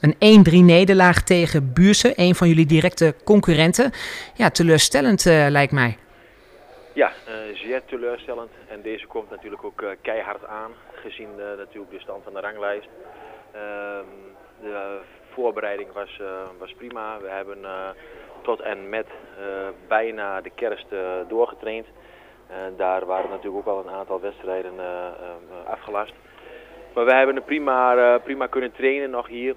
Een 1-3 nederlaag tegen Buurse, een van jullie directe concurrenten. Ja, teleurstellend uh, lijkt mij. Ja, uh, zeer teleurstellend. En deze komt natuurlijk ook uh, keihard aan, gezien natuurlijk de stand van de ranglijst. Ehm, de voorbereiding was, was prima. We hebben tot en met bijna de kerst doorgetraind. daar waren natuurlijk ook al een aantal wedstrijden afgelast. Maar we hebben prima, prima kunnen trainen nog hier.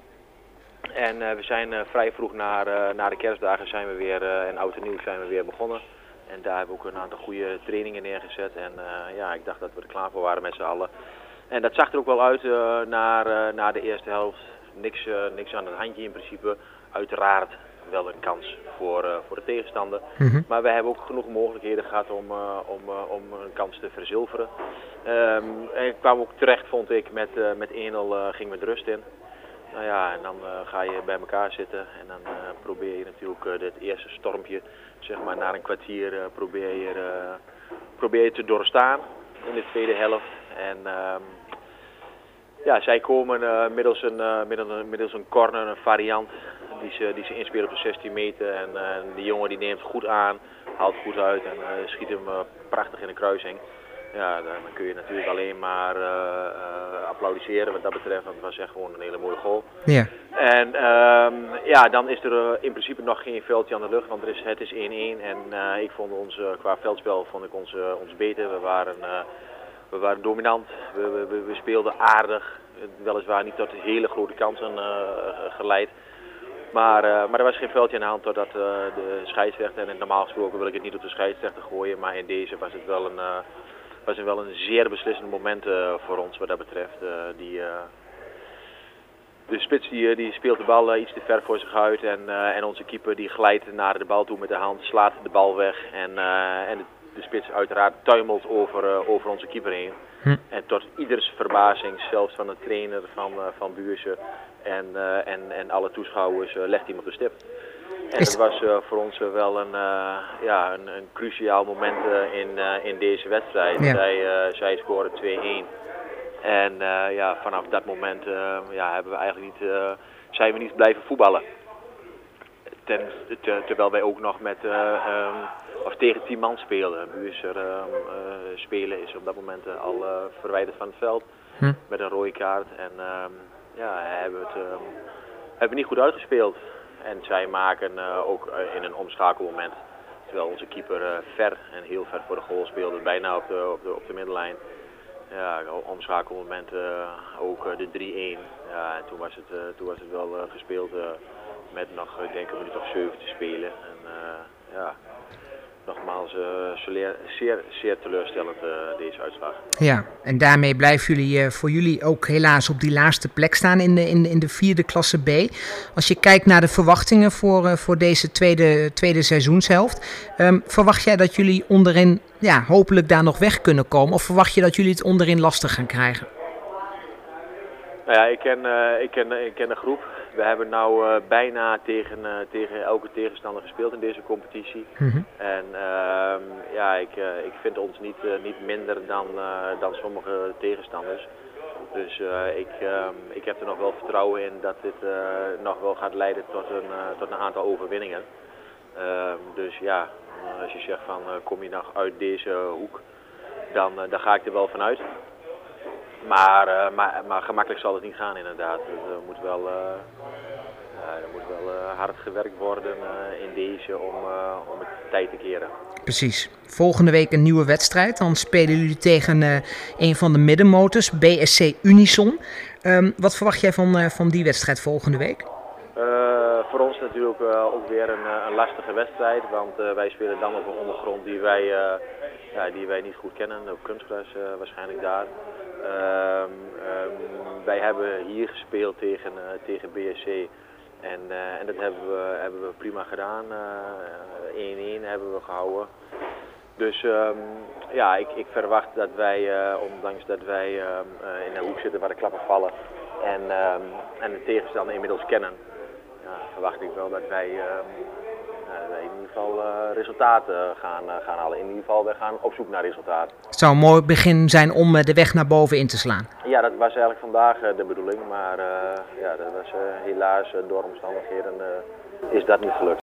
En uh, we zijn uh, vrij vroeg naar, uh, na de kerstdagen zijn we weer, en oud en nieuw zijn we weer begonnen. En daar hebben we ook een aantal goede trainingen neergezet. En ja, ik dacht dat we er klaar voor waren met z'n allen. En dat zag er ook wel uit naar, naar de eerste helft. Niks, niks aan het handje in principe. Uiteraard wel een kans voor, voor de tegenstander. Mm -hmm. Maar we hebben ook genoeg mogelijkheden gehad om, om, om een kans te verzilveren. Um, en ik kwam ook terecht, vond ik, met, met 1-0 ging met rust in. Nou ja, en dan uh, ga je bij elkaar zitten en dan uh, probeer je natuurlijk uh, dit eerste stormpje, zeg maar na een kwartier, probeer, je, probeer te doorstaan in de tweede helft. En ehm, ja, zij komen middels, een, middels, een, middels een corner, een variant, die ze, die ze inspelen op de 16 meter. En die jongen die neemt goed aan, haalt goed uit en schiet hem prachtig in de kruising. Ja, dan kun je natuurlijk alleen maar uh, uh, applaudisseren wat dat betreft, want het was echt gewoon een hele mooie goal. Ja. En um, ja, dan is er uh, in principe nog geen veldje aan de lucht, want er is, het is 1-1 en ik vond ons qua veldspel vond ik ons, ons beter. We waren, we waren dominant, we, we, we, speelden aardig, weliswaar niet tot hele grote kansen geleid. Maar, uh, maar er was geen veldje aan de hand totdat uh, de scheidsrechter, en normaal gesproken wil ik het niet op de scheidsrechter gooien, maar in deze was het wel een, uh, was het wel een zeer beslissend moment voor ons wat dat betreft. die, de spits die, die speelt de bal iets te ver voor zich uit en, en onze keeper die glijdt naar de bal toe met de hand, slaat de bal weg en, en de, de spits uiteraard tuimelt over, over onze keeper heen. Hm. En tot ieders verbazing, zelfs van de trainer van, van Buurse, en, en, en alle toeschouwers legt hij hem op de stip. En dat was uh, voor ons wel een, ja, een, een, cruciaal moment in, in deze wedstrijd. Ja. Zij, zij scoren 2-1. En ja, vanaf dat moment ja, hebben we eigenlijk niet, zijn we niet blijven voetballen. Ten, te, terwijl wij ook nog met, um, of tegen 10 man spelen. Buurser um, spelen is op dat moment al verwijderd van het veld hm. met een rode kaart. En, um, ja, hebben het um, hebben niet goed uitgespeeld. En zij maken uh, ook uh, in een omschakelmoment, terwijl onze keeper uh, ver en heel ver voor de goal speelde, bijna op de, op de, op de middenlijn. Ja, omschakelmoment ook de 3-1. Ja, en toen was het, toen was het wel gespeeld met nog, ik denk, een minuut of 7 te spelen. En, ja, nogmaals uh, zeer, zeer teleurstellend uh, deze uitslag. Ja, en daarmee blijven jullie uh, voor jullie ook helaas op die laatste plek staan in de, in, in de vierde klasse B. Als je kijkt naar de verwachtingen voor, voor deze tweede, tweede seizoenshelft, um, verwacht jij dat jullie onderin ja, hopelijk daar nog weg kunnen komen? Of verwacht je dat jullie het onderin lastig gaan krijgen? Nou ja, ik ken, ik ken, ik ken de groep. We hebben nou uh, bijna tegen, uh, tegen elke tegenstander gespeeld in deze competitie. Mm -hmm. En uh, ja, ik, uh, ik vind ons niet, niet minder dan, dan sommige tegenstanders. Dus ik, ehm, ik heb er nog wel vertrouwen in dat dit nog wel gaat leiden tot een, tot een aantal overwinningen. Ehm, dus ja, als je zegt van kom je nog uit deze hoek, dan, dan ga ik er wel vanuit. Maar, uh, maar, maar gemakkelijk zal het niet gaan inderdaad. Dus er moet wel, uh, uh, er moet wel hard gewerkt worden in deze om, om het tijd te keren. Precies. Volgende week een nieuwe wedstrijd. Dan spelen jullie tegen een van de middenmotors, BSC Unison. Um, wat verwacht jij van, van die wedstrijd volgende week? voor ons natuurlijk ook weer een, een, lastige wedstrijd. Want wij spelen dan op een ondergrond die wij, ja, die wij niet goed kennen. Op kunstgras waarschijnlijk daar. Um, um, wij hebben hier gespeeld tegen, uh, tegen BSC en, uh, en dat hebben we, hebben we prima gedaan. 1-1 uh, hebben we gehouden. Dus um, ja, ik, ik, verwacht dat wij, ondanks dat wij in een hoek zitten waar de klappen vallen en, en de tegenstander inmiddels kennen, ja, verwacht ik wel dat wij in ieder geval resultaten gaan, gaan halen. In ieder geval, we gaan op zoek naar resultaten. Het zou een mooi begin zijn om de weg naar boven in te slaan. Ja, dat was eigenlijk vandaag de bedoeling, maar ja, dat was helaas door omstandigheden is dat niet gelukt.